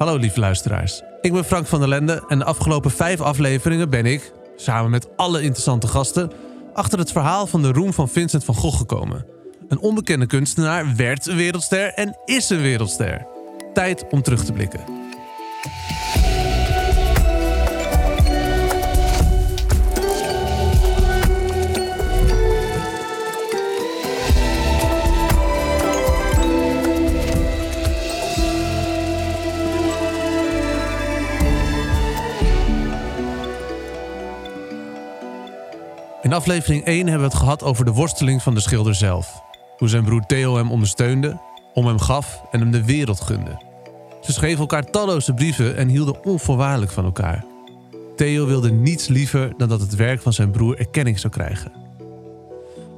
Hallo lieve luisteraars. Ik ben Frank van der Lende en de afgelopen vijf afleveringen ben ik, samen met alle interessante gasten, achter het verhaal van de roem van Vincent van Gogh gekomen. Een onbekende kunstenaar werd een wereldster en is een wereldster. Tijd om terug te blikken. In aflevering 1 hebben we het gehad over de worsteling van de schilder zelf. Hoe zijn broer Theo hem ondersteunde, om hem gaf en hem de wereld gunde. Ze schreven elkaar talloze brieven en hielden onvoorwaardelijk van elkaar. Theo wilde niets liever dan dat het werk van zijn broer erkenning zou krijgen.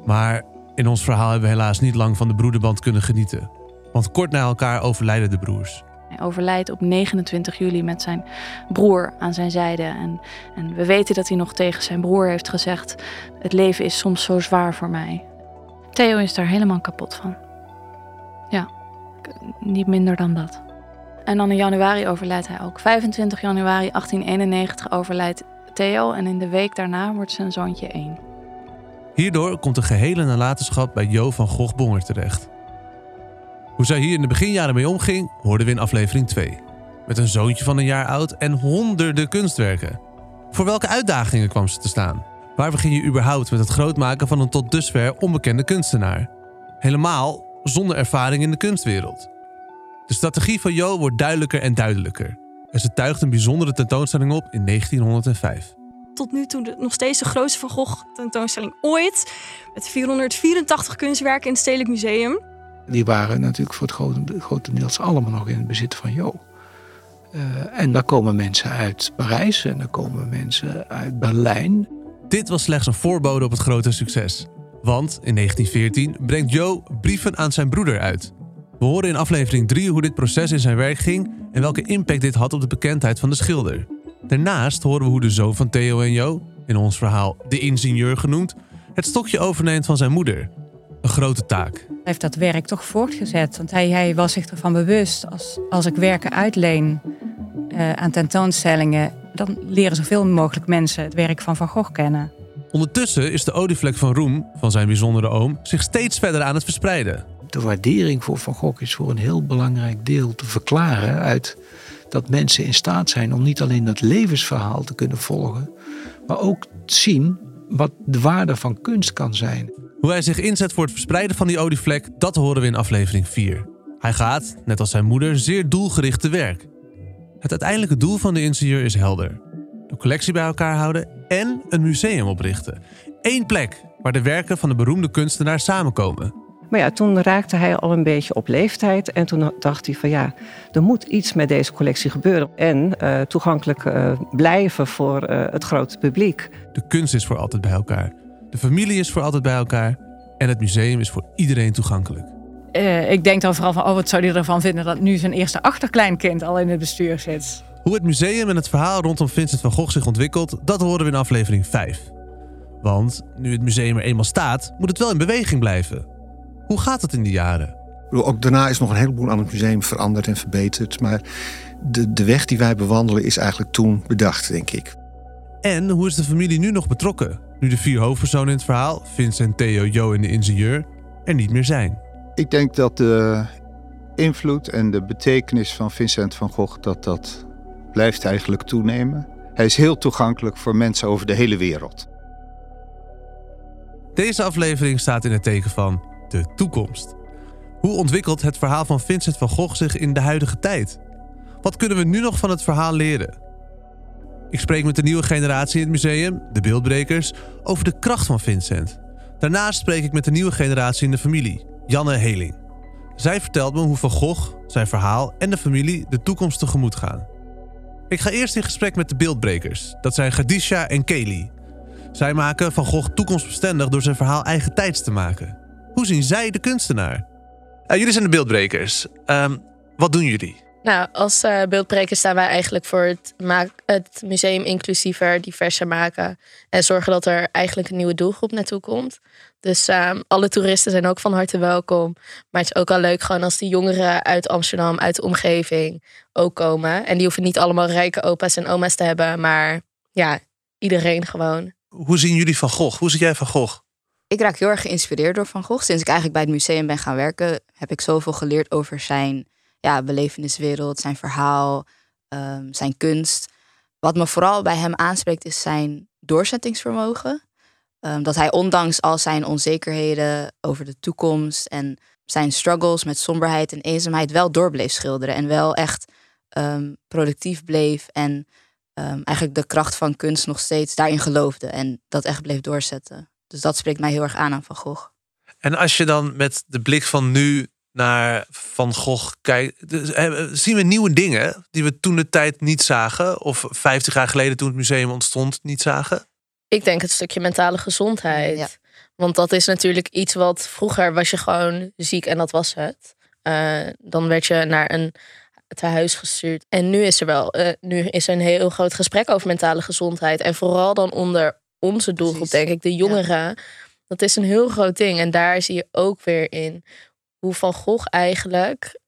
Maar in ons verhaal hebben we helaas niet lang van de broederband kunnen genieten. Want kort na elkaar overlijden de broers. Hij overlijdt op 29 juli met zijn broer aan zijn zijde. En, en we weten dat hij nog tegen zijn broer heeft gezegd: Het leven is soms zo zwaar voor mij. Theo is daar helemaal kapot van. Ja, niet minder dan dat. En dan in januari overlijdt hij ook. 25 januari 1891 overlijdt Theo en in de week daarna wordt zijn zoontje 1. Hierdoor komt de gehele nalatenschap bij Jo van Gogh Bonger terecht. Hoe zij hier in de beginjaren mee omging, hoorden we in aflevering 2. Met een zoontje van een jaar oud en honderden kunstwerken. Voor welke uitdagingen kwam ze te staan? Waar begin je überhaupt met het grootmaken van een tot dusver onbekende kunstenaar? Helemaal zonder ervaring in de kunstwereld. De strategie van Jo wordt duidelijker en duidelijker. En ze tuigt een bijzondere tentoonstelling op in 1905. Tot nu toe de, nog steeds de grootste Van Gogh tentoonstelling ooit. Met 484 kunstwerken in het Stedelijk Museum. Die waren natuurlijk voor het grote, grotendeels allemaal nog in het bezit van Jo. Uh, en daar komen mensen uit Parijs en daar komen mensen uit Berlijn. Dit was slechts een voorbode op het grote succes. Want in 1914 brengt Jo brieven aan zijn broeder uit. We horen in aflevering 3 hoe dit proces in zijn werk ging en welke impact dit had op de bekendheid van de schilder. Daarnaast horen we hoe de zoon van Theo en Jo, in ons verhaal de ingenieur genoemd, het stokje overneemt van zijn moeder. Een grote taak. Hij heeft dat werk toch voortgezet, want hij, hij was zich ervan bewust. Als, als ik werken uitleen uh, aan tentoonstellingen, dan leren zoveel mogelijk mensen het werk van Van Gogh kennen. Ondertussen is de olievlek van roem van zijn bijzondere oom zich steeds verder aan het verspreiden. De waardering voor Van Gogh is voor een heel belangrijk deel te verklaren uit dat mensen in staat zijn om niet alleen dat levensverhaal te kunnen volgen, maar ook zien wat de waarde van kunst kan zijn. Hoe hij zich inzet voor het verspreiden van die olievlek, dat horen we in aflevering 4. Hij gaat, net als zijn moeder, zeer doelgericht te werk. Het uiteindelijke doel van de ingenieur is helder: de collectie bij elkaar houden en een museum oprichten. Eén plek waar de werken van de beroemde kunstenaar samenkomen. Maar ja, toen raakte hij al een beetje op leeftijd. En toen dacht hij van ja, er moet iets met deze collectie gebeuren. En uh, toegankelijk uh, blijven voor uh, het grote publiek. De kunst is voor altijd bij elkaar. De familie is voor altijd bij elkaar. En het museum is voor iedereen toegankelijk. ik denk dan vooral van, oh, wat zou hij ervan vinden dat nu zijn eerste achterkleinkind al in het bestuur zit. Hoe het museum en het verhaal rondom Vincent van Gogh zich ontwikkelt, dat horen we in aflevering 5. Want nu het museum er eenmaal staat, moet het wel in beweging blijven. Hoe gaat het in die jaren? Ook daarna is nog een heleboel aan het museum veranderd en verbeterd. Maar de, de weg die wij bewandelen is eigenlijk toen bedacht, denk ik. En hoe is de familie nu nog betrokken? Nu de vier hoofdpersonen in het verhaal, Vincent, Theo, Jo en de ingenieur, er niet meer zijn. Ik denk dat de invloed en de betekenis van Vincent van Gogh... dat dat blijft eigenlijk toenemen. Hij is heel toegankelijk voor mensen over de hele wereld. Deze aflevering staat in het teken van de toekomst. Hoe ontwikkelt het verhaal van Vincent van Gogh zich in de huidige tijd? Wat kunnen we nu nog van het verhaal leren? Ik spreek met de nieuwe generatie in het museum, de beeldbrekers, over de kracht van Vincent. Daarnaast spreek ik met de nieuwe generatie in de familie, Janne Heling. Zij vertelt me hoe Van Gogh, zijn verhaal en de familie de toekomst tegemoet gaan. Ik ga eerst in gesprek met de beeldbrekers. Dat zijn Gadisha en Kelly. Zij maken Van Gogh toekomstbestendig door zijn verhaal eigen tijds te maken. Hoe zien zij de kunstenaar? Uh, jullie zijn de beeldbrekers. Uh, wat doen jullie? Nou, als uh, beeldpreker staan wij eigenlijk voor het, maak, het museum inclusiever, diverser maken. En zorgen dat er eigenlijk een nieuwe doelgroep naartoe komt. Dus uh, alle toeristen zijn ook van harte welkom. Maar het is ook al leuk gewoon als die jongeren uit Amsterdam, uit de omgeving ook komen. En die hoeven niet allemaal rijke opa's en oma's te hebben. Maar ja, iedereen gewoon. Hoe zien jullie Van Gogh? Hoe zie jij Van Gogh? Ik raak heel erg geïnspireerd door Van Gogh. Sinds ik eigenlijk bij het museum ben gaan werken, heb ik zoveel geleerd over zijn ja, beleveniswereld, zijn verhaal, um, zijn kunst. Wat me vooral bij hem aanspreekt is zijn doorzettingsvermogen. Um, dat hij ondanks al zijn onzekerheden over de toekomst en zijn struggles met somberheid en eenzaamheid wel doorbleef schilderen. En wel echt um, productief bleef en eigenlijk de kracht van kunst nog steeds daarin geloofde. En dat echt bleef doorzetten. Dus dat spreekt mij heel erg aan aan Van Gogh. En als je dan met de blik van nu naar Van Gogh kijkt, dus, eh, zien we nieuwe dingen die we toen de tijd niet zagen, of 50 jaar geleden toen het museum ontstond niet zagen? Ik denk het stukje mentale gezondheid. Want dat is natuurlijk iets wat vroeger was je gewoon ziek en dat was het. Uh, dan werd je naar een tehuis gestuurd. En nu is er wel, uh, nu is er een heel groot gesprek over mentale gezondheid. En vooral dan onder onze doelgroep, denk ik, de jongeren. Dat is een heel groot ding. En daar zie je ook weer in hoe Van Gogh eigenlijk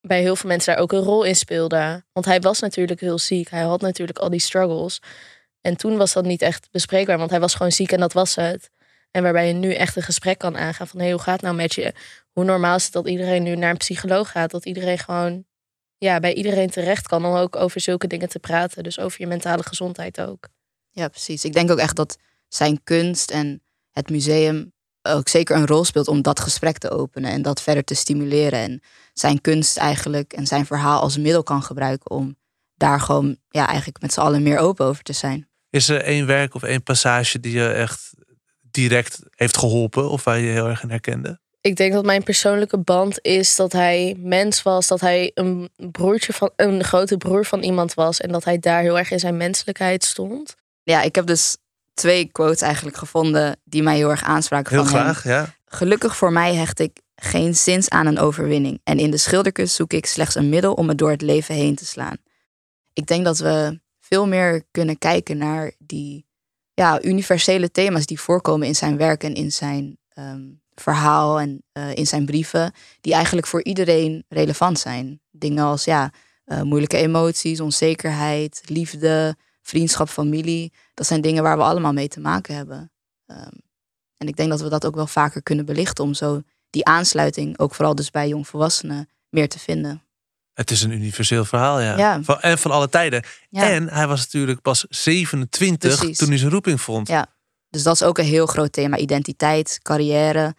bij heel veel mensen daar ook een rol in speelde. Want hij was natuurlijk heel ziek. Hij had natuurlijk al die struggles. En toen was dat niet echt bespreekbaar, want hij was gewoon ziek en dat was het. En waarbij je nu echt een gesprek kan aangaan van hey, hoe gaat het nou met je? Hoe normaal is het dat iedereen nu naar een psycholoog gaat? Dat iedereen gewoon ja, bij iedereen terecht kan om ook over zulke dingen te praten. Dus over je mentale gezondheid ook. Ja, precies. Ik denk ook echt dat zijn kunst en het museum ook zeker een rol speelt om dat gesprek te openen en dat verder te stimuleren. En zijn kunst eigenlijk en zijn verhaal als middel kan gebruiken om daar gewoon ja, eigenlijk met z'n allen meer open over te zijn. Is er één werk of één passage die je echt direct heeft geholpen of waar je heel erg in herkende? Ik denk dat mijn persoonlijke band is dat hij mens was, dat hij een broertje van een grote broer van iemand was en dat hij daar heel erg in zijn menselijkheid stond. Ja, ik heb dus twee quotes eigenlijk gevonden die mij heel erg aanspraken. Heel graag, ja. Gelukkig voor mij hecht ik geen zins aan een overwinning. En in de schilderkunst zoek ik slechts een middel om het door het leven heen te slaan. Ik denk dat we veel meer kunnen kijken naar die ja, universele thema's die voorkomen in zijn werk en in zijn ehm, verhaal en uh, in zijn brieven, die eigenlijk voor iedereen relevant zijn. Dingen als ja, uh, moeilijke emoties, onzekerheid, liefde, vriendschap, familie. Dat zijn dingen waar we allemaal mee te maken hebben. Um, en ik denk dat we dat ook wel vaker kunnen belichten om zo die aansluiting, ook vooral dus bij jongvolwassenen, meer te vinden. Het is een universeel verhaal, ja. ja. Van, en van alle tijden. Ja. En hij was natuurlijk pas 27 toen hij zijn roeping vond. Ja, dus dat is ook een heel groot thema. Identiteit, carrière.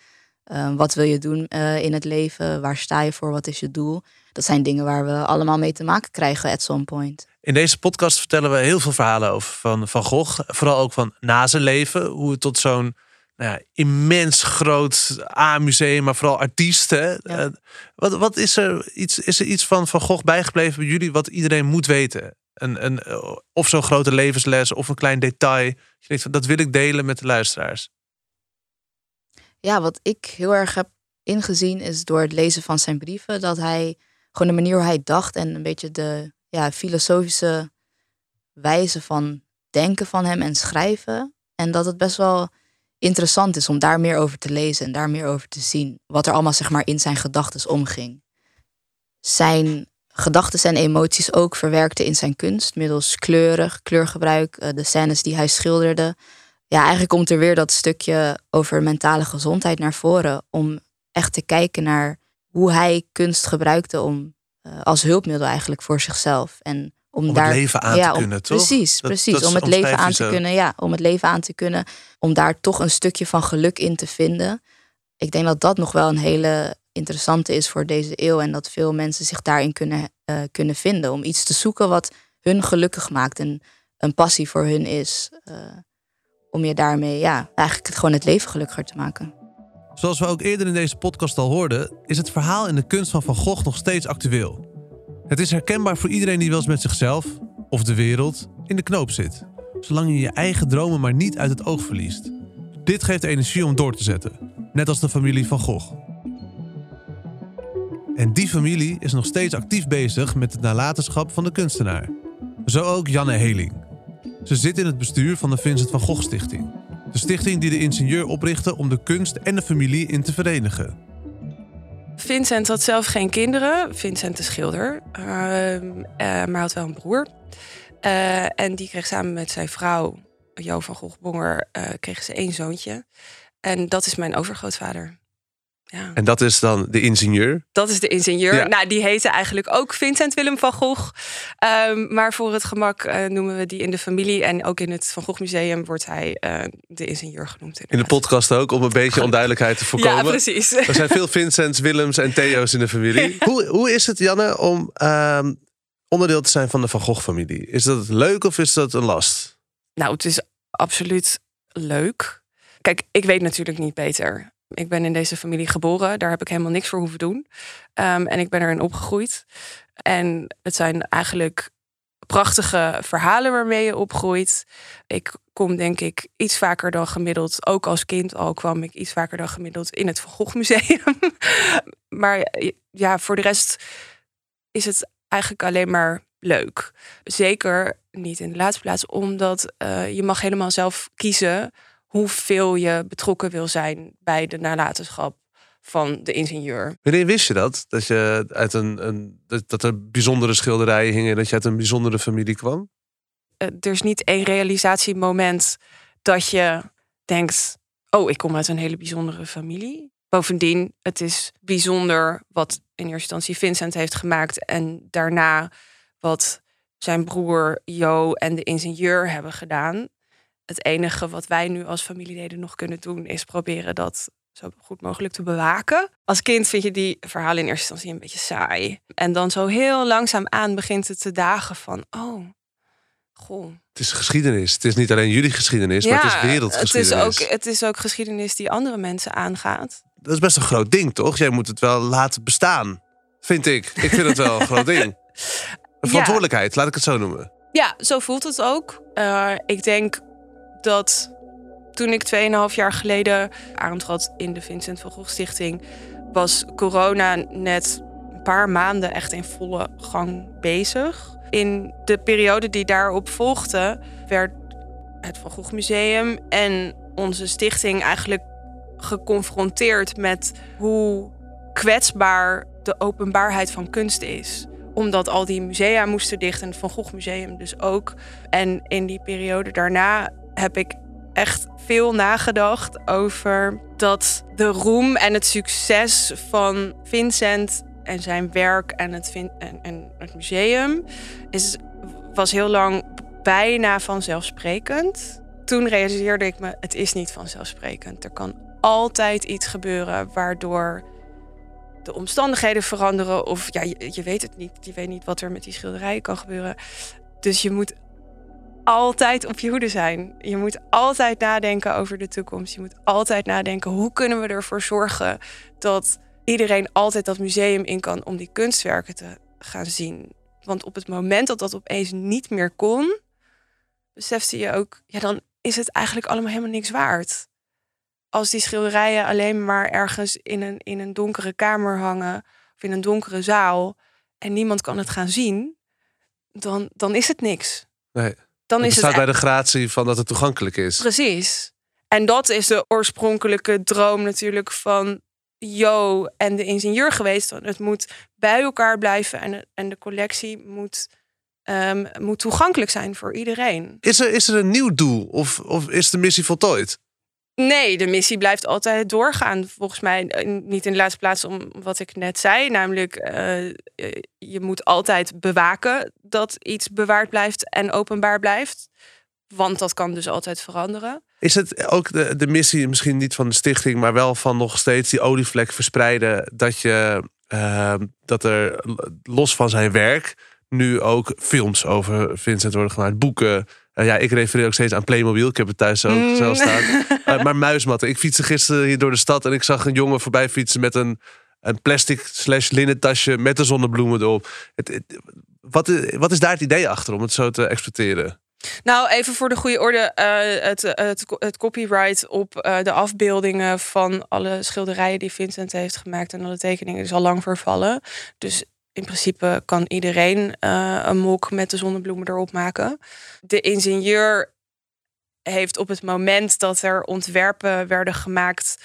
Uh, wat wil je doen uh, in het leven? Waar sta je voor? Wat is je doel? Dat zijn dingen waar we allemaal mee te maken krijgen at some point. In deze podcast vertellen we heel veel verhalen over van Van Gogh. Vooral ook van na zijn leven. Hoe het tot zo'n nou ja, immens groot A-museum, maar vooral artiesten. Ja. Uh, wat, wat is er iets, is er iets van Van Gogh bijgebleven bij jullie wat iedereen moet weten? Een, een, of zo'n grote levensles of een klein detail. Dat wil ik delen met de luisteraars. Ja, wat ik heel erg heb ingezien is door het lezen van zijn brieven dat hij gewoon de manier hoe hij dacht en een beetje de ja, filosofische wijze van denken van hem en schrijven. En dat het best wel interessant is om daar meer over te lezen en daar meer over te zien. Wat er allemaal zeg maar in zijn gedachten omging. Zijn gedachten en emoties ook verwerkte in zijn kunst middels kleuren, kleurgebruik, eh, de scènes die hij schilderde. Ja, eigenlijk komt er weer dat stukje over mentale gezondheid naar voren. Om echt te kijken naar hoe hij kunst gebruikte om uh, als hulpmiddel eigenlijk voor zichzelf. En om, om daar, het leven aan te kunnen, toch? Precies, precies. om het leven aan te kunnen, ja, om het leven aan te kunnen. Om daar toch een stukje van geluk in te vinden. Ik denk dat dat nog wel een hele interessante is voor deze eeuw. En dat veel mensen zich daarin kunnen, uh, kunnen vinden. Om iets te zoeken wat hun gelukkig maakt. En een passie voor hun is. Uh, om je daarmee ja, eigenlijk gewoon het leven gelukkiger te maken. Zoals we ook eerder in deze podcast al hoorden, is het verhaal in de kunst van Van Gogh nog steeds actueel. Het is herkenbaar voor iedereen die wel eens met zichzelf of de wereld in de knoop zit, zolang je je eigen dromen maar niet uit het oog verliest. Dit geeft energie om door te zetten, net als de familie van Gogh. En die familie is nog steeds actief bezig met het nalatenschap van de kunstenaar. Zo ook Janne Heling. Ze zit in het bestuur van de Vincent van Gogh Stichting. De stichting die de ingenieur oprichtte om de kunst en de familie in te verenigen. Vincent had zelf geen kinderen. Vincent de schilder. Ehm, eh, maar had wel een broer. Eh, en die kreeg samen met zijn vrouw, Jo van Gogh-Bonger, uh, kregen ze één zoontje. En dat is mijn overgrootvader. Ja. En dat is dan de ingenieur? Dat is de ingenieur. Ja. Nou, die heette eigenlijk ook Vincent Willem van Gogh. Ehm, maar voor het gemak eh, noemen we die in de familie. En ook in het Van Gogh Museum wordt hij eh, de ingenieur genoemd. In de podcast ook, om een beetje onduidelijkheid te voorkomen. Ja, precies. Er zijn veel Vincents, Willems en Theo's in de familie. Hoe, hoe is het, Janne, om ehm, onderdeel te zijn van de Van Gogh-familie? Is dat leuk of is dat een last? Nou, het is absoluut leuk. Kijk, ik weet natuurlijk niet beter. Ik ben in deze familie geboren. Daar heb ik helemaal niks voor hoeven doen. Um, en ik ben erin opgegroeid. En het zijn eigenlijk prachtige verhalen waarmee je opgroeit. Ik kom denk ik iets vaker dan gemiddeld. Ook als kind al kwam ik iets vaker dan gemiddeld in het Van Gogh Museum. maar ja, voor de rest is het eigenlijk alleen maar leuk. Zeker niet in de laatste plaats, omdat uh, je mag helemaal zelf kiezen hoeveel je betrokken wil zijn bij de nalatenschap van de ingenieur. Wanneer wist je dat? Dat, je uit een, een, dat er bijzondere schilderijen hingen, dat je uit een bijzondere familie kwam? Uh, er is niet één realisatiemoment dat je denkt: Oh, ik kom uit een hele bijzondere familie. Bovendien, het is bijzonder wat in eerste instantie Vincent heeft gemaakt en daarna wat zijn broer Jo en de ingenieur hebben gedaan het enige wat wij nu als familieleden nog kunnen doen, is proberen dat zo goed mogelijk te bewaken. Als kind vind je die verhalen in eerste instantie een beetje saai. En dan zo heel langzaam aan begint het te dagen van, oh, goh. Het is geschiedenis. Het is niet alleen jullie geschiedenis, ja, maar het is wereldgeschiedenis. Het is, ook, het is ook geschiedenis die andere mensen aangaat. Dat is best een groot ding, toch? Jij moet het wel laten bestaan, vind ik. Ik vind het wel een groot ding. Een verantwoordelijkheid, ja. laat ik het zo noemen. Ja, zo voelt het ook. Uh, ik denk dat toen ik 2,5 jaar geleden aantrad in de Vincent van Gogh Stichting, was corona net een paar maanden echt in volle gang bezig. In de periode die daarop volgde, werd het Van Gogh Museum en onze stichting eigenlijk geconfronteerd met hoe kwetsbaar de openbaarheid van kunst is omdat al die musea moesten dicht en het Van Gogh Museum dus ook. En in die periode daarna heb ik echt veel nagedacht over dat de roem en het succes van Vincent en zijn werk en het, en, museum is, was heel lang bijna vanzelfsprekend. Toen realiseerde ik me, het is niet vanzelfsprekend. Er kan altijd iets gebeuren waardoor de omstandigheden veranderen. Of ja, je, je weet het niet. Je weet niet wat er met die schilderijen kan gebeuren. Dus je moet altijd op je hoede zijn. Je moet altijd nadenken over de toekomst. Je moet altijd nadenken hoe kunnen we ervoor zorgen dat iedereen altijd dat museum in kan om die kunstwerken te gaan zien. Want op het moment dat dat opeens niet meer kon, besefte je ook, ja, dan is het eigenlijk allemaal helemaal niks waard. Als die schilderijen alleen maar ergens in een, in een donkere kamer hangen of in een donkere zaal en niemand kan het gaan zien, dan, dan is het niks. Nee. Dan het is staat het bij de gratie van dat het toegankelijk is. Precies. En dat is de oorspronkelijke droom natuurlijk van Jo en de ingenieur geweest. Het moet bij elkaar blijven en, en de collectie moet, um, moet toegankelijk zijn voor iedereen. Is er, is er een nieuw doel of, of is de missie voltooid? Nee, de missie blijft altijd doorgaan. Volgens mij niet in de laatste plaats om wat ik net zei. Namelijk, uh, je moet altijd bewaken dat iets bewaard blijft en openbaar blijft. Want dat kan dus altijd veranderen. Is het ook de, de missie, misschien niet van de stichting, maar wel van nog steeds die olievlek verspreiden? Dat, je, uh, dat er los van zijn werk nu ook films over Vincent worden gemaakt, boeken. Uh, ja, ik refereer ook steeds aan Playmobil. Ik heb het thuis ook mm. zelf staan. uh, maar muismatten. Ik fietste gisteren hier door de stad en ik zag een jongen voorbij fietsen met een, een plastic slash linnen tasje met de zonnebloemen erop. Het, het, wat, wat is daar het idee achter om het zo te exploiteren? Nou, even voor de goede orde. eh, het, het, het copyright op eh, de afbeeldingen van alle schilderijen die Vincent heeft gemaakt en alle tekeningen is al lang vervallen. Dus in principe kan iedereen eh, een mok met de zonnebloemen erop maken. De ingenieur heeft op het moment dat er ontwerpen werden gemaakt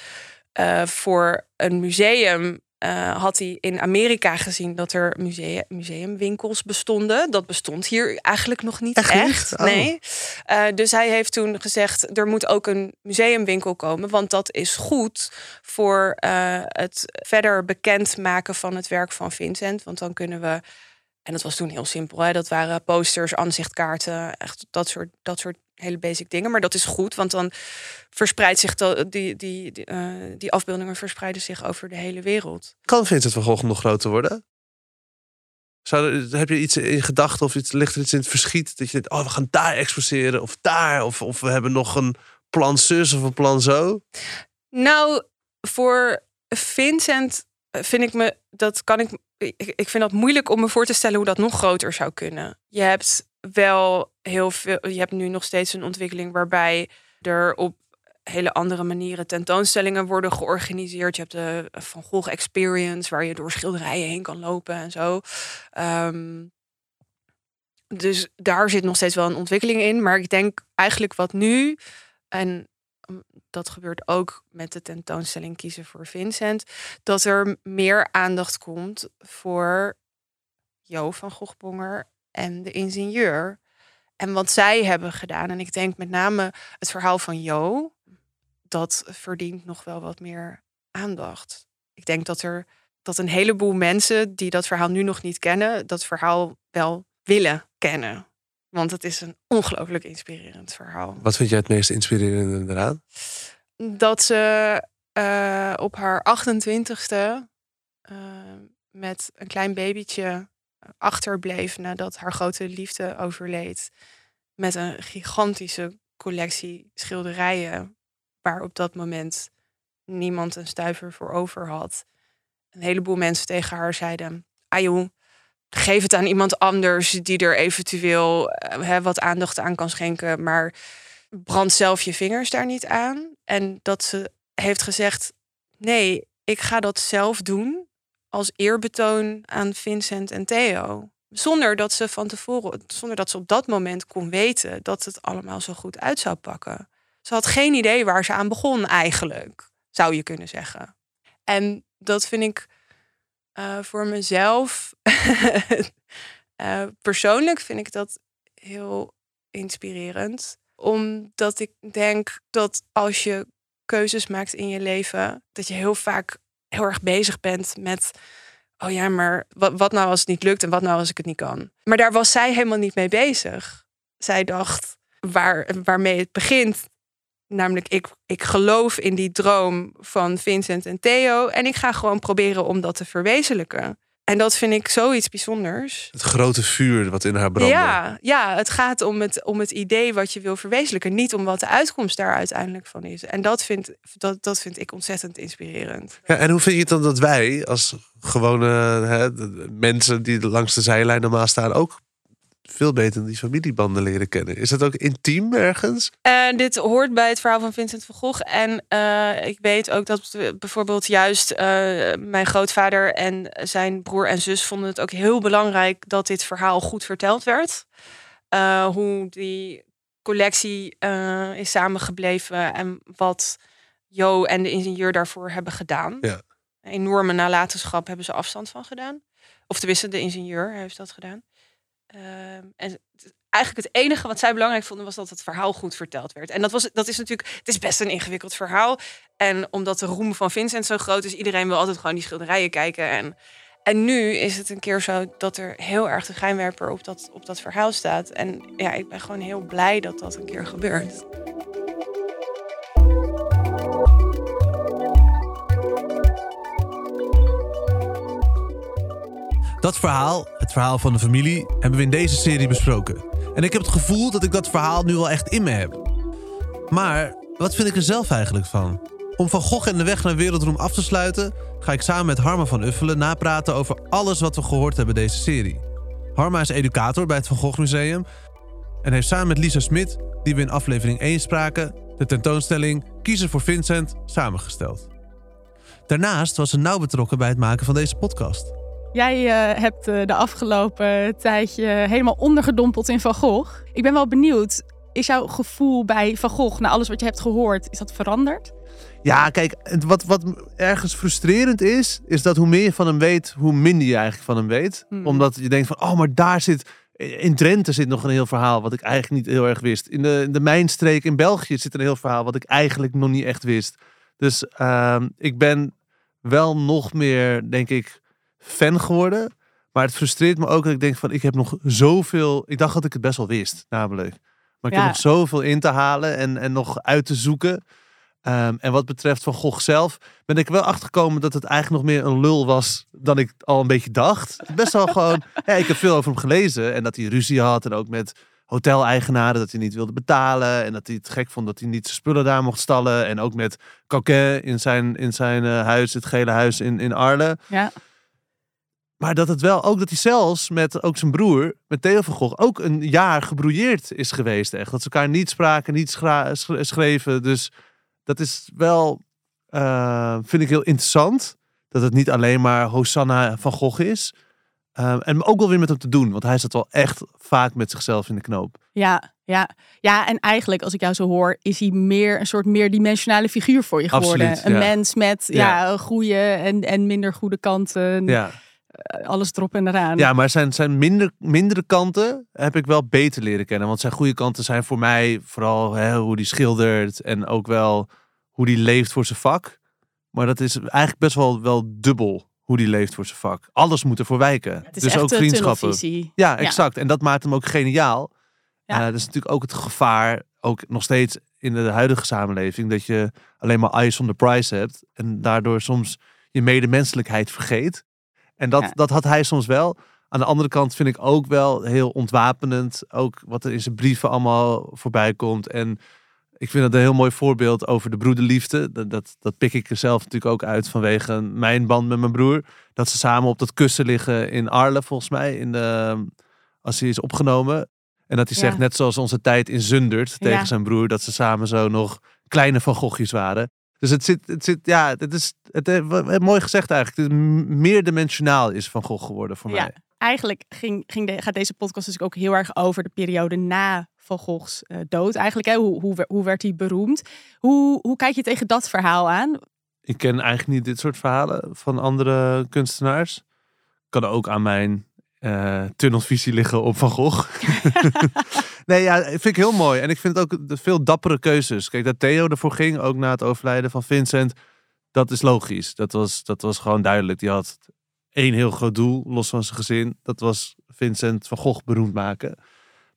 eh, voor een museum. Eh, had hij in Amerika gezien dat er musea- museumwinkels bestonden. Dat bestond hier eigenlijk nog niet Echt echt. niet? Oh. Nee. Eh, dus hij heeft toen gezegd: er moet ook een museumwinkel komen. Want dat is goed voor eh, het verder bekendmaken van het werk van Vincent. Want dan kunnen we. En dat was toen heel simpel. Hè? Dat waren posters, aanzichtkaarten, echt dat soort, dat soort hele basic dingen. Maar dat is goed, want dan verspreidt zich die, die, die, eh, die afbeeldingen verspreiden zich over de hele wereld. Kan Vincent van Gogh nog groter worden? Zou heb je iets in gedachten of iets, ligt er iets in het verschiet? Dat je denkt, oh, we gaan daar exposeren of daar. Of, of we hebben nog een plan zus of een plan zo. Nou, voor Vincent eh, vind ik me dat kan. Ik ik vind dat moeilijk om me voor te stellen hoe dat nog groter zou kunnen. Je hebt wel heel veel. Je hebt nu nog steeds een ontwikkeling waarbij er op hele andere manieren tentoonstellingen worden georganiseerd. Je hebt de Van Gogh Experience, waar je door schilderijen heen kan lopen en zo. Ehm, dus daar zit nog steeds wel een ontwikkeling in. Maar ik denk eigenlijk wat nu. En mm, dat gebeurt ook met de tentoonstelling Kiezen voor Vincent. Dat er meer aandacht komt voor Jo van Gogh-Bonger en de ingenieur. En wat zij hebben gedaan. En ik denk met name het verhaal van Jo. Dat verdient nog wel wat meer aandacht. Ik denk dat er dat een heleboel mensen die dat verhaal nu nog niet kennen, dat verhaal wel willen kennen. Want het is een ongelooflijk inspirerend verhaal. Wat vind jij het meest inspirerende eraan? Dat ze eh, op haar 28ste eh, met een klein babytje achterbleef nadat haar grote liefde overleed. Met een gigantische collectie schilderijen waar op dat moment niemand een stuiver voor over had. Een heleboel mensen tegen haar zeiden: Ah joh, geef het aan iemand anders die er eventueel eh, hè, wat aandacht aan kan schenken. Maar brand zelf je vingers daar niet aan. En dat ze heeft gezegd: Nee, ik ga dat zelf doen als eerbetoon aan Vincent en Theo. Zonder dat ze van tevoren, zonder dat ze op dat moment kon weten dat het allemaal zo goed uit zou pakken. Ze had geen idee waar ze aan begon eigenlijk, zou je kunnen zeggen. En dat vind ik eh, voor mezelf, eh, persoonlijk vind ik dat heel inspirerend. Omdat ik denk dat als je keuzes maakt in je leven, dat je heel vaak heel erg bezig bent met. Oh ja, maar wat, wat nou als het niet lukt en wat nou als ik het niet kan? Maar daar was zij helemaal niet mee bezig. Zij dacht, waar, waarmee het begint, namelijk ik, ik geloof in die droom van Vincent en Theo en ik ga gewoon proberen om dat te verwezenlijken. En dat vind ik zoiets bijzonders. Het grote vuur wat in haar brandde. Ja, ja, het gaat om het, om het idee wat je wil verwezenlijken. Niet om wat de uitkomst daar uiteindelijk van is. En dat vind, dat, dat vind ik ontzettend inspirerend. Ja, en hoe vind je het dan dat wij als gewone hè, mensen die langs de zijlijn normaal staan ook veel beter die familiebanden leren kennen? Is dat ook intiem ergens? En dit hoort bij het verhaal van Vincent van Gogh. En eh, ik weet ook dat bijvoorbeeld juist eh, mijn grootvader en zijn broer en zus vonden het ook heel belangrijk dat dit verhaal goed verteld werd. Eh, hoe die collectie eh, is samengebleven en wat Jo en de ingenieur daarvoor hebben gedaan. Ja. Een enorme nalatenschap hebben ze afstand van gedaan. Of tenminste, de ingenieur heeft dat gedaan. Ehm, en eigenlijk het enige wat zij belangrijk vonden was dat het verhaal goed verteld werd. En dat, was, dat is natuurlijk, het is best een ingewikkeld verhaal. En omdat de roem van Vincent zo groot is, iedereen wil altijd gewoon die schilderijen kijken. En, en nu is het een keer zo dat er heel erg de schijnwerper op dat, op dat verhaal staat. En ja, ik ben gewoon heel blij dat dat een keer gebeurt. Dat verhaal, het verhaal van de familie, hebben we in deze serie besproken. En ik heb het gevoel dat ik dat verhaal nu wel echt in me heb. Maar wat vind ik er zelf eigenlijk van? Om Van Gogh en de weg naar wereldroem af te sluiten, ga ik samen met Harma van Uffelen napraten over alles wat we gehoord hebben deze serie. Harma is educator bij het Van Gogh Museum en heeft samen met Lisa Smit, die we in aflevering 1 spraken, de tentoonstelling Kiezen voor Vincent samengesteld. Daarnaast was ze nauw betrokken bij het maken van deze podcast. Jij uh, hebt uh, de afgelopen tijdje helemaal ondergedompeld in Van Gogh. Ik ben wel benieuwd, is jouw gevoel bij Van Gogh, na alles wat je hebt gehoord, is dat veranderd? Ja, kijk, wat, wat ergens frustrerend is, is dat hoe meer je van hem weet, hoe minder je eigenlijk van hem weet. Hmm. Omdat je denkt van, oh, maar daar zit, in Drenthe zit nog een heel verhaal wat ik eigenlijk niet heel erg wist. In de, in de mijnstreek in België zit een heel verhaal wat ik eigenlijk nog niet echt wist. Dus ehm, ik ben wel nog meer, denk ik, fan geworden. Maar het frustreert me ook dat ik denk van, ik heb nog zoveel... Ik dacht dat ik het best wel wist, namelijk. Maar ik Ja. heb nog zoveel in te halen en, en nog uit te zoeken. Ehm, en wat betreft Van Gogh zelf, ben ik wel achtergekomen dat het eigenlijk nog meer een lul was dan ik al een beetje dacht. Best wel gewoon, ja, ik heb veel over hem gelezen en dat hij ruzie had en ook met hoteleigenaren dat hij niet wilde betalen en dat hij het gek vond dat hij niet zijn spullen daar mocht stallen en ook met Coquet in zijn, in zijn eh, huis, het gele huis in, in Arles. Ja. Maar dat het wel, ook dat hij zelfs met ook zijn broer, met Theo van Gogh, ook een jaar gebrouilleerd is geweest. Echt. Dat ze elkaar niet spraken, niet schreven. Dus dat is wel, eh, vind ik heel interessant. Dat het niet alleen maar Hosanna van Gogh is. Ehm, en ook wel weer met hem te doen. Want hij zat wel echt vaak met zichzelf in de knoop. Ja, ja, ja, en eigenlijk, als ik jou zo hoor, is hij meer een soort meerdimensionale figuur voor je geworden. Absoluut, een ja. mens met ja. Ja. goede en, en minder goede kanten. Ja, Alles erop en eraan. ja maar zijn, zijn minder, mindere kanten heb ik wel beter leren kennen. Want zijn goede kanten zijn voor mij vooral hè, hoe hij schildert. En ook wel hoe hij leeft voor zijn vak. Maar dat is eigenlijk best wel, wel dubbel hoe hij leeft voor zijn vak. Alles moet ervoor wijken. Dus ook vriendschappen. Ja, exact. En dat maakt hem ook geniaal. Ja. Eh, dat is natuurlijk ook het gevaar, ook nog steeds in de huidige samenleving, dat je alleen maar eyes on the prize hebt en daardoor soms je medemenselijkheid vergeet. En dat, Ja. dat had hij soms wel. Aan de andere kant vind ik ook wel heel ontwapenend, ook wat er in zijn brieven allemaal voorbij komt. En ik vind het een heel mooi voorbeeld over de broederliefde. Dat, dat, dat pik ik er zelf natuurlijk ook uit vanwege mijn band met mijn broer. Dat ze samen op dat kussen liggen in Arles, volgens mij, in de, als hij is opgenomen. En dat hij Ja. zegt, net zoals onze tijd in Zundert tegen Ja. zijn broer, dat ze samen zo nog kleine Van Goghjes waren. Dus het zit, het zit ja, het is het, wat- eh, mooi gezegd eigenlijk. Het meerdimensionaal is Van Gogh geworden voor Ja, mij. eigenlijk ging, ging de, gaat deze podcast dus ook heel erg over de periode na Van Goghs eh, dood. Eigenlijk, hè? Hoe, hoe, hoe werd hij beroemd? Hoe, hoe kijk je tegen dat verhaal aan? Ik ken eigenlijk niet dit soort verhalen van andere kunstenaars. Kan ook aan mijn eh, tunnelvisie liggen op Van Gogh. nee, ja, vind ik heel mooi. En ik vind het ook de- veel dappere keuzes. Kijk, dat Theo ervoor ging, ook na het overlijden van Vincent. Dat is logisch. Dat was, dat was gewoon duidelijk. Die had één heel groot doel, los van zijn gezin. Dat was Vincent van Gogh beroemd maken.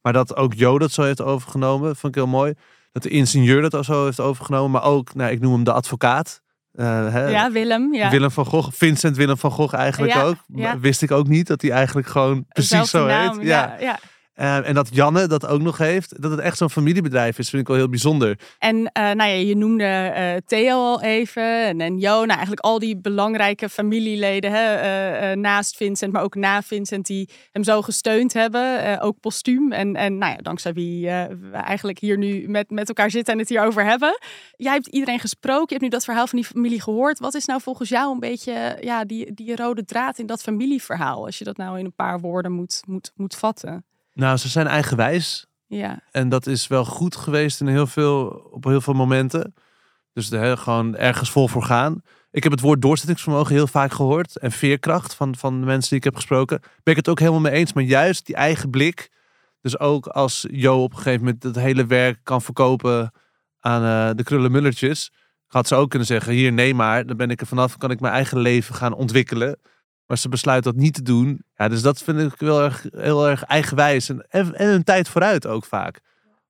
Maar dat ook Jo dat zo heeft overgenomen, vond ik heel mooi. Dat de ingenieur dat zo heeft overgenomen. Maar ook, nou, ik noem hem de advocaat. Eh, hè, ja, Willem. Ja. Willem van Gogh, Vincent Willem van Gogh eigenlijk Ja, ook. Wist ik ook niet dat hij eigenlijk gewoon precies zo naam, heet. Ja, Eh, en dat Janne dat ook nog heeft. Dat het echt zo'n familiebedrijf is, vind ik wel heel bijzonder. En eh, nou ja, je noemde eh, Theo al even en, en. Nou, eigenlijk al die belangrijke familieleden hè, naast Vincent, maar ook na Vincent, die hem zo gesteund hebben. ook postuum. En, en nou ja, dankzij wie we eigenlijk hier nu met, met elkaar zitten en het hierover hebben. Jij hebt iedereen gesproken. Je hebt nu dat verhaal van die familie gehoord. Wat is nou volgens jou een beetje ja, die, die rode draad in dat familieverhaal? Als je dat nou in een paar woorden moet, moet, moet vatten. Nou, ze zijn eigenwijs. Ja, En dat is wel goed geweest in heel veel, op heel veel momenten. Dus de, gewoon ergens vol voor gaan. Ik heb het woord doorzettingsvermogen heel vaak gehoord. En veerkracht van, van de mensen die ik heb gesproken. Ben ik het ook helemaal mee eens. Maar juist die eigen blik. Dus ook als Jo op een gegeven moment het hele werk kan verkopen aan eh, de krullenmullertjes. Had ze ook kunnen zeggen, hier nee maar, dan ben ik er vanaf, kan ik mijn eigen leven gaan ontwikkelen. Maar ze besluit dat niet te doen. Ja, dus dat vind ik wel erg, heel erg eigenwijs. En, en, en een tijd vooruit ook vaak.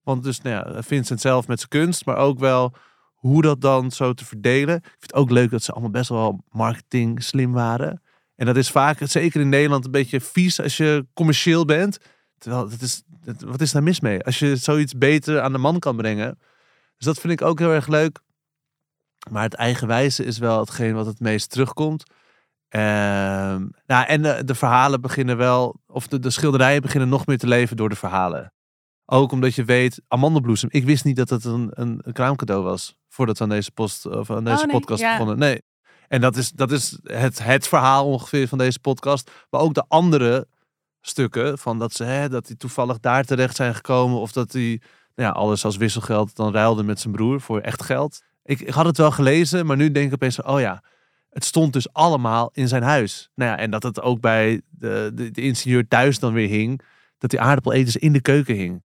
Want dus, nou ja, Vincent zelf met zijn kunst, maar ook wel hoe dat dan zo te verdelen. Ik vind het ook leuk dat ze allemaal best wel marketing slim waren. En dat is vaak, zeker in Nederland, een beetje vies als je commercieel bent. Terwijl, is, wat is daar mis mee? Als je zoiets beter aan de man kan brengen. Dus dat vind ik ook heel erg leuk. Maar het eigenwijze is wel hetgeen wat het meest terugkomt. Ehm, nou, en de, de verhalen beginnen wel, of de, de schilderijen beginnen nog meer te leven door de verhalen. Ook omdat je weet, amandelbloesem. Ik wist niet dat het een, een, een kraamcadeau was. Voordat we aan deze, post, of aan deze Oh, nee, podcast ja. begonnen. Nee. En dat is, dat is het, het verhaal ongeveer van deze podcast. Maar ook de andere stukken. Van dat ze hè, dat die toevallig daar terecht zijn gekomen. Of dat hij nou ja, alles als wisselgeld dan ruilde met zijn broer voor echt geld. Ik, ik had het wel gelezen, maar nu denk ik opeens, oh ja, het stond dus allemaal in zijn huis. Nou ja, en dat het ook bij de, de, de ingenieur thuis dan weer hing, dat die aardappeleters in de keuken hing.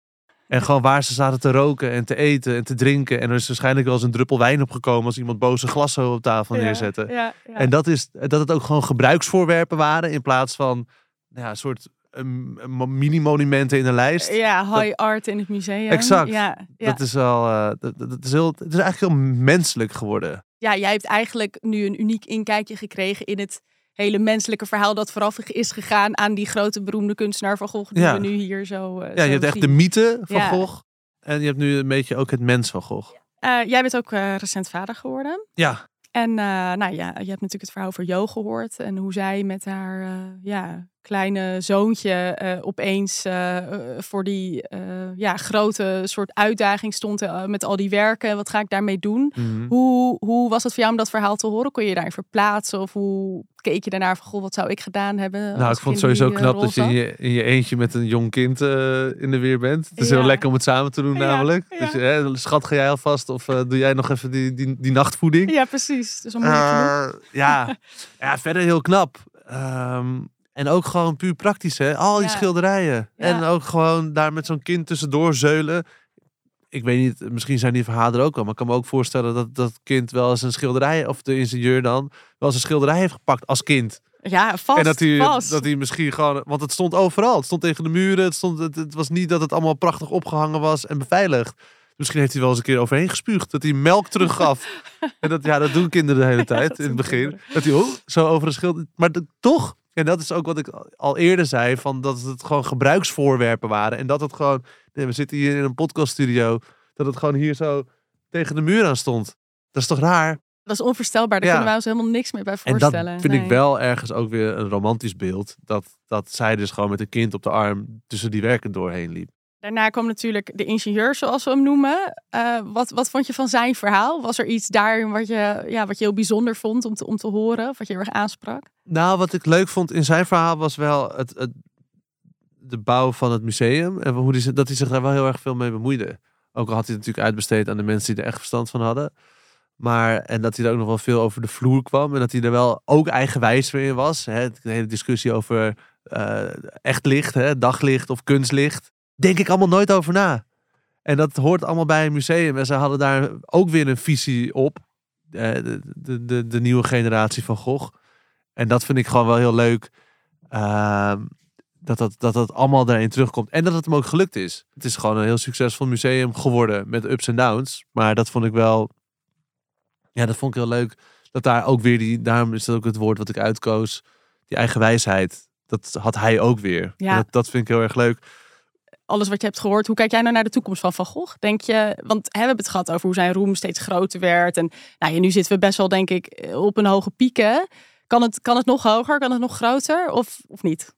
En gewoon waar ze zaten te roken en te eten en te drinken. En er is waarschijnlijk wel eens een druppel wijn opgekomen als iemand boze glas op tafel neerzette. ja, ja. En dat, is, dat het ook gewoon gebruiksvoorwerpen waren in plaats van nou ja, een soort mini-monumenten in een lijst. Ja, Dat- high art in het museum. Exact. Ja, ja. Dat is wel, eh, dat, is heel, het is eigenlijk heel menselijk geworden. ja, jij hebt eigenlijk nu een uniek inkijkje gekregen in het hele menselijke verhaal dat vooraf is gegaan aan die grote beroemde kunstenaar van Gogh die Ja. we nu hier zo eh, Ja, je hebt echt zien. de mythe van. Gogh. En je hebt nu een beetje ook het mens van Gogh. Eh, jij bent ook recent vader geworden. Ja, En nou ja, je hebt natuurlijk het verhaal over Jo gehoord. En hoe zij met haar ja, kleine zoontje eh, opeens eh, eh, voor die ja, grote soort uitdaging stond met al die werken. Wat ga ik daarmee doen? Mhm. Hoe, hoe was het voor jou om dat verhaal te horen? Kon je je daarin verplaatsen? Of hoe keek je daarnaar van, goh, wat zou ik gedaan hebben? nou, ik vond het die, sowieso knap dat je in je, in je eentje met een jong kind in de weer bent. Het is Ja. heel lekker om het samen te doen Ja, namelijk. ja. Dus, hè, schat, ga jij alvast of doe jij nog even die, die, die nachtvoeding? Ja, precies. Dus. Eh, ja. ja, verder heel knap. Ehm, en ook gewoon puur praktisch, hè? Al die Ja. schilderijen. Ja. En ook gewoon daar met zo'n kind tussendoor zeulen. Ik weet niet, misschien zijn die verhalen er ook al. Maar ik kan me ook voorstellen dat dat kind wel eens een schilderij, of de ingenieur dan, wel eens een schilderij heeft gepakt als kind. Ja, vast, en dat hij, vast. dat hij misschien gewoon, want het stond overal. Het stond tegen de muren. Het, stond, het, het was niet dat het allemaal prachtig opgehangen was en beveiligd. Misschien heeft hij wel eens een keer overheen gespuugd. Dat hij melk teruggaf. en dat, ja, dat doen kinderen de hele tijd in het begin. Dat hij oh, zo over een schild. Maar dat- toch, en dat is ook wat ik al eerder zei, van dat het gewoon gebruiksvoorwerpen waren. En dat het gewoon, nee, we zitten hier in een podcaststudio, dat het gewoon hier zo tegen de muur aan stond. Dat is toch raar? Dat is onvoorstelbaar. Daar Ja. kunnen wij ons helemaal niks meer bij En dat voorstellen. vind ik wel ergens ook weer een romantisch beeld. Dat, dat zij dus gewoon met een kind op de arm tussen die werken doorheen liep. Daarna kwam natuurlijk de ingenieur, zoals we hem noemen. Eh, wat, wat vond je van zijn verhaal? Was er iets daarin wat je, ja, wat je heel bijzonder vond om te, om te horen? Of wat je heel erg aansprak? Nou, wat ik leuk vond in zijn verhaal was wel het, het, de bouw van het museum. En hoe die, dat hij zich daar wel heel erg veel mee bemoeide. Ook al had hij het natuurlijk uitbesteed aan de mensen die er echt verstand van hadden. Maar, en dat hij er ook nog wel veel over de vloer kwam. En dat hij er wel ook eigenwijs weer in was. Hè? De hele discussie over eh, echt licht, hè? daglicht of kunstlicht. Denk ik allemaal nooit over na. En dat hoort allemaal bij een museum. En ze hadden daar ook weer een visie op. Eh, de, de, de, nieuwe generatie van Gogh. En dat vind ik gewoon wel heel leuk. ehm, dat, dat, dat dat allemaal daarin terugkomt. En dat het hem ook gelukt is. Het is gewoon een heel succesvol museum geworden. Met ups en downs. Maar dat vond ik wel... Ja, dat vond ik heel leuk. Dat daar ook weer die... Daarom is dat ook het woord wat ik uitkoos. Die eigen wijsheid. Dat had hij ook weer. Ja. Dat, dat vind ik heel erg leuk. Alles wat je hebt gehoord, hoe kijk jij nou naar de toekomst van Van Gogh? Denk je, want hè, we hebben het gehad over hoe zijn roem steeds groter werd. En nou ja, nu zitten we best wel, denk ik, op een hoge pieken. Kan het, kan het nog hoger? Kan het nog groter? Of, of niet?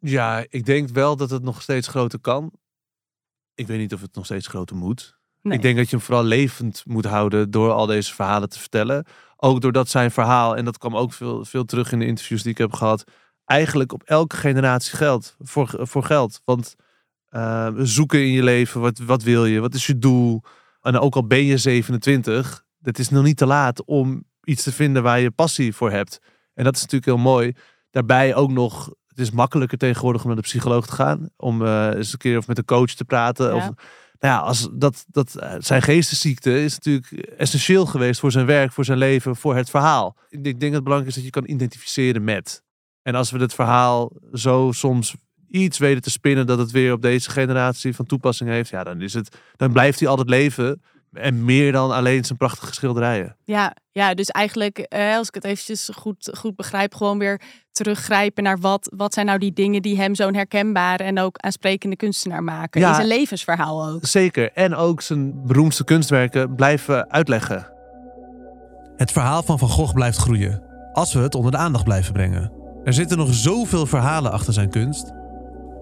Ja, ik denk wel dat het nog steeds groter kan. Ik weet niet of het nog steeds groter moet. Nee. Ik denk dat je hem vooral levend moet houden door al deze verhalen te vertellen. Ook doordat zijn verhaal, en dat kwam ook veel, veel terug in de interviews die ik heb gehad, eigenlijk op elke generatie geldt. Voor, voor geld. Want eh, zoeken in je leven, wat, wat wil je, wat is je doel? En ook al ben je 27, het is nog niet te laat om iets te vinden waar je passie voor hebt. En dat is natuurlijk heel mooi. Daarbij ook nog, het is makkelijker tegenwoordig om naar de psycholoog te gaan. Om eh, eens een keer of met een coach te praten. Ja. Of, nou ja, als dat, dat, eh, zijn geestesziekte is natuurlijk essentieel geweest voor zijn werk, voor zijn leven, voor het verhaal. Ik denk ik denk dat het belangrijk is dat je kan identificeren met. En als we het verhaal zo soms iets weten te spinnen dat het weer op deze generatie van toepassing heeft, ja, dan is het, dan blijft hij altijd leven. En meer dan alleen zijn prachtige schilderijen. Ja, ja dus eigenlijk, eh, als ik het eventjes goed, goed begrijp, gewoon weer teruggrijpen naar wat, wat zijn nou die dingen die hem zo'n herkenbare en ook aansprekende kunstenaar maken. Ja. In zijn levensverhaal ook. Zeker. En ook zijn beroemdste kunstwerken blijven uitleggen. Het verhaal van Van Gogh blijft groeien. Als we het onder de aandacht blijven brengen. Er zitten nog zoveel verhalen achter zijn kunst.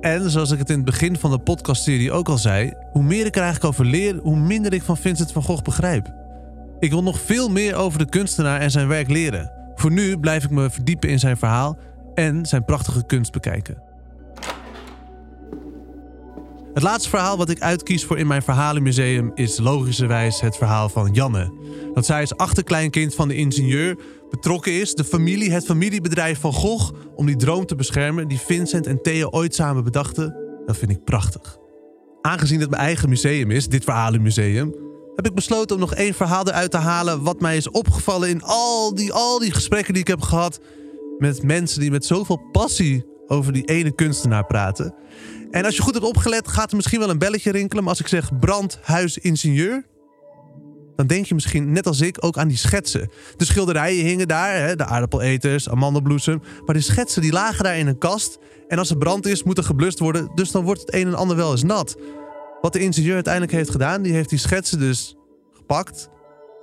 En zoals ik het in het begin van de podcastserie ook al zei, hoe meer ik er eigenlijk over leer, hoe minder ik van Vincent van Gogh begrijp. Ik wil nog veel meer over de kunstenaar en zijn werk leren. Voor nu blijf ik me verdiepen in zijn verhaal en zijn prachtige kunst bekijken. Het laatste verhaal wat ik uitkies voor in mijn verhalenmuseum is logischerwijs het verhaal van Janne. Dat zij als achterkleinkind van de ingenieur betrokken is, de familie, het familiebedrijf van Gogh, om die droom te beschermen die Vincent en Theo ooit samen bedachten. Dat vind ik prachtig. Aangezien het mijn eigen museum is, dit verhalenmuseum, heb ik besloten om nog één verhaal eruit te halen wat mij is opgevallen in al die, al die gesprekken die ik heb gehad met mensen die met zoveel passie over die ene kunstenaar praten. En als je goed hebt opgelet, gaat er misschien wel een belletje rinkelen. Maar als ik zeg brandhuisingenieur, dan denk je misschien net als ik ook aan die schetsen. De schilderijen hingen daar, hè, de aardappeleters, amandelbloesem. Maar die schetsen die lagen daar in een kast. En als er brand is, moet er geblust worden. Dus dan wordt het een en ander wel eens nat. Wat de ingenieur uiteindelijk heeft gedaan, die heeft die schetsen dus gepakt,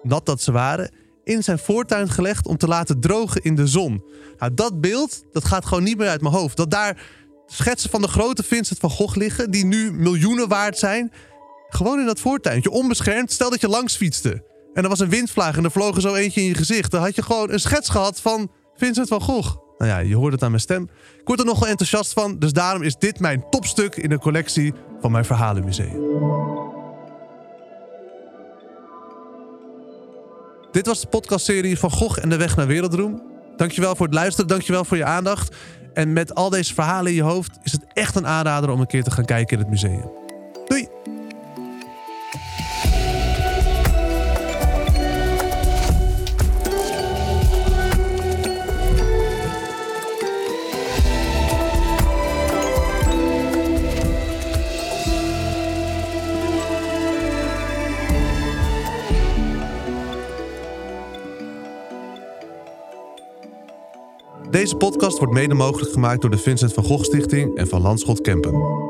nat dat ze waren, in zijn voortuin gelegd om te laten drogen in de zon. Nou, dat beeld, dat gaat gewoon niet meer uit mijn hoofd. Dat daar schetsen van de grote Vincent van Gogh liggen, die nu miljoenen waard zijn. Gewoon in dat voortuintje, onbeschermd. Stel dat je langs fietste en er was een windvlaag en er vloog zo eentje in je gezicht. Dan had je gewoon een schets gehad van Vincent van Gogh. Nou ja, je hoort het aan mijn stem. Ik word er nogal enthousiast van, dus daarom is dit mijn topstuk in de collectie van mijn Verhalenmuseum. Dit was de podcastserie van Gogh en de weg naar Wereldroem. Dankjewel voor het luisteren, dankjewel voor je aandacht. En met al deze verhalen in je hoofd is het echt een aanrader om een keer te gaan kijken in het museum. Deze podcast wordt mede mogelijk gemaakt door de Vincent van Gogh Stichting en van Landschot Kempen.